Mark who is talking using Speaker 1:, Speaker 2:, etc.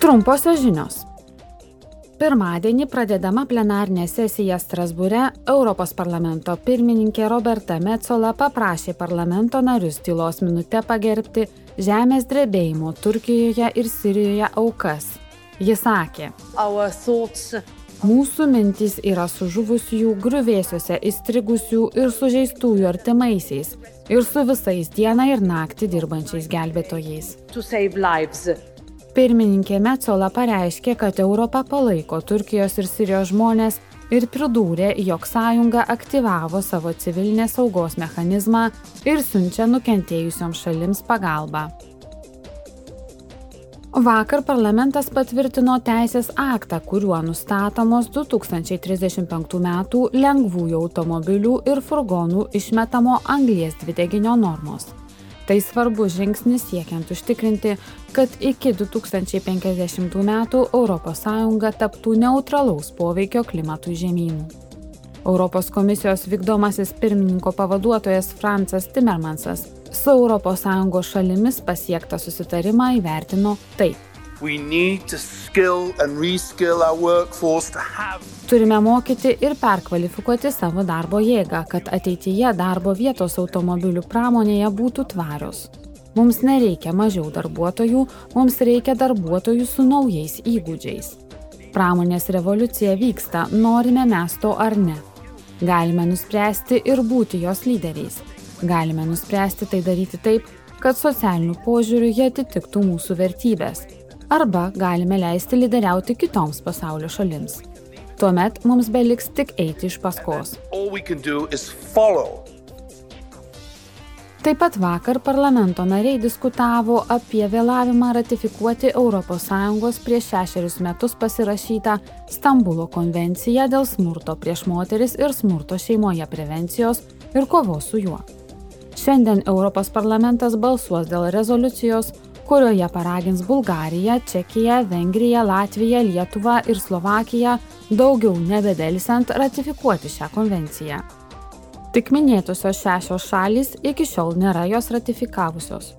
Speaker 1: Trumposios žinios. Pirmadienį pradedama plenarinė sesija Strasbūre, Europos parlamento pirmininkė Roberta Metzola paprašė parlamento narius tylos minutę pagerbti žemės drebėjimo Turkijoje ir Sirijoje aukas. Jis sakė, Mūsų mintys yra sužuvusiųjų griuvėsiuose įstrigusių ir sužeistųjų artimaisiais ir su visais dieną ir naktį dirbančiais gelbėtojais. Pirmininkė Metzola pareiškė, kad Europa palaiko Turkijos ir Sirijos žmonės ir pridūrė, jog sąjunga aktyvavo savo civilinės saugos mechanizmą ir siunčia nukentėjusioms šalims pagalbą. Vakar parlamentas patvirtino teisės aktą, kuriuo nustatomos 2035 m. lengvųjų automobilių ir furgonų išmetamo anglies dvideginio normos. Tai svarbus žingsnis siekiant užtikrinti, kad iki 2050 m. ES taptų neutralaus poveikio klimatui žemynų. Europos komisijos vykdomasis pirmininko pavaduotojas Francas Timmermansas su ES šalimis pasiektą susitarimą įvertino taip. Turime mokyti ir perkvalifikuoti savo darbo jėgą, kad ateityje darbo vietos automobilių pramonėje būtų tvarios. Mums nereikia mažiau darbuotojų, mums reikia darbuotojų su naujais įgūdžiais. Pramonės revoliucija vyksta, norime mes to ar ne. Galime nuspręsti ir būti jos lyderiais. Galime nuspręsti tai daryti taip, kad socialiniu požiūriu jie atitiktų mūsų vertybės. Arba galime leisti lyderiauti kitoms pasaulio šalims. Tuomet mums beliks tik eiti iš paskos. Taip pat vakar parlamento nariai diskutavo apie vėlavimą ratifikuoti ES prieš šešerius metus pasirašytą Stambulo konvenciją dėl smurto prieš moteris ir smurto šeimoje prevencijos ir kovos su juo. Šiandien Europos parlamentas balsuos dėl rezoliucijos, kurioje paragins Bulgariją, Čekiją, Vengriją, Latviją, Lietuvą ir Slovakiją daugiau nebedelsiant ratifikuoti šią konvenciją. Tik minėtusios šešios šalys iki šiol nėra jos ratifikavusios.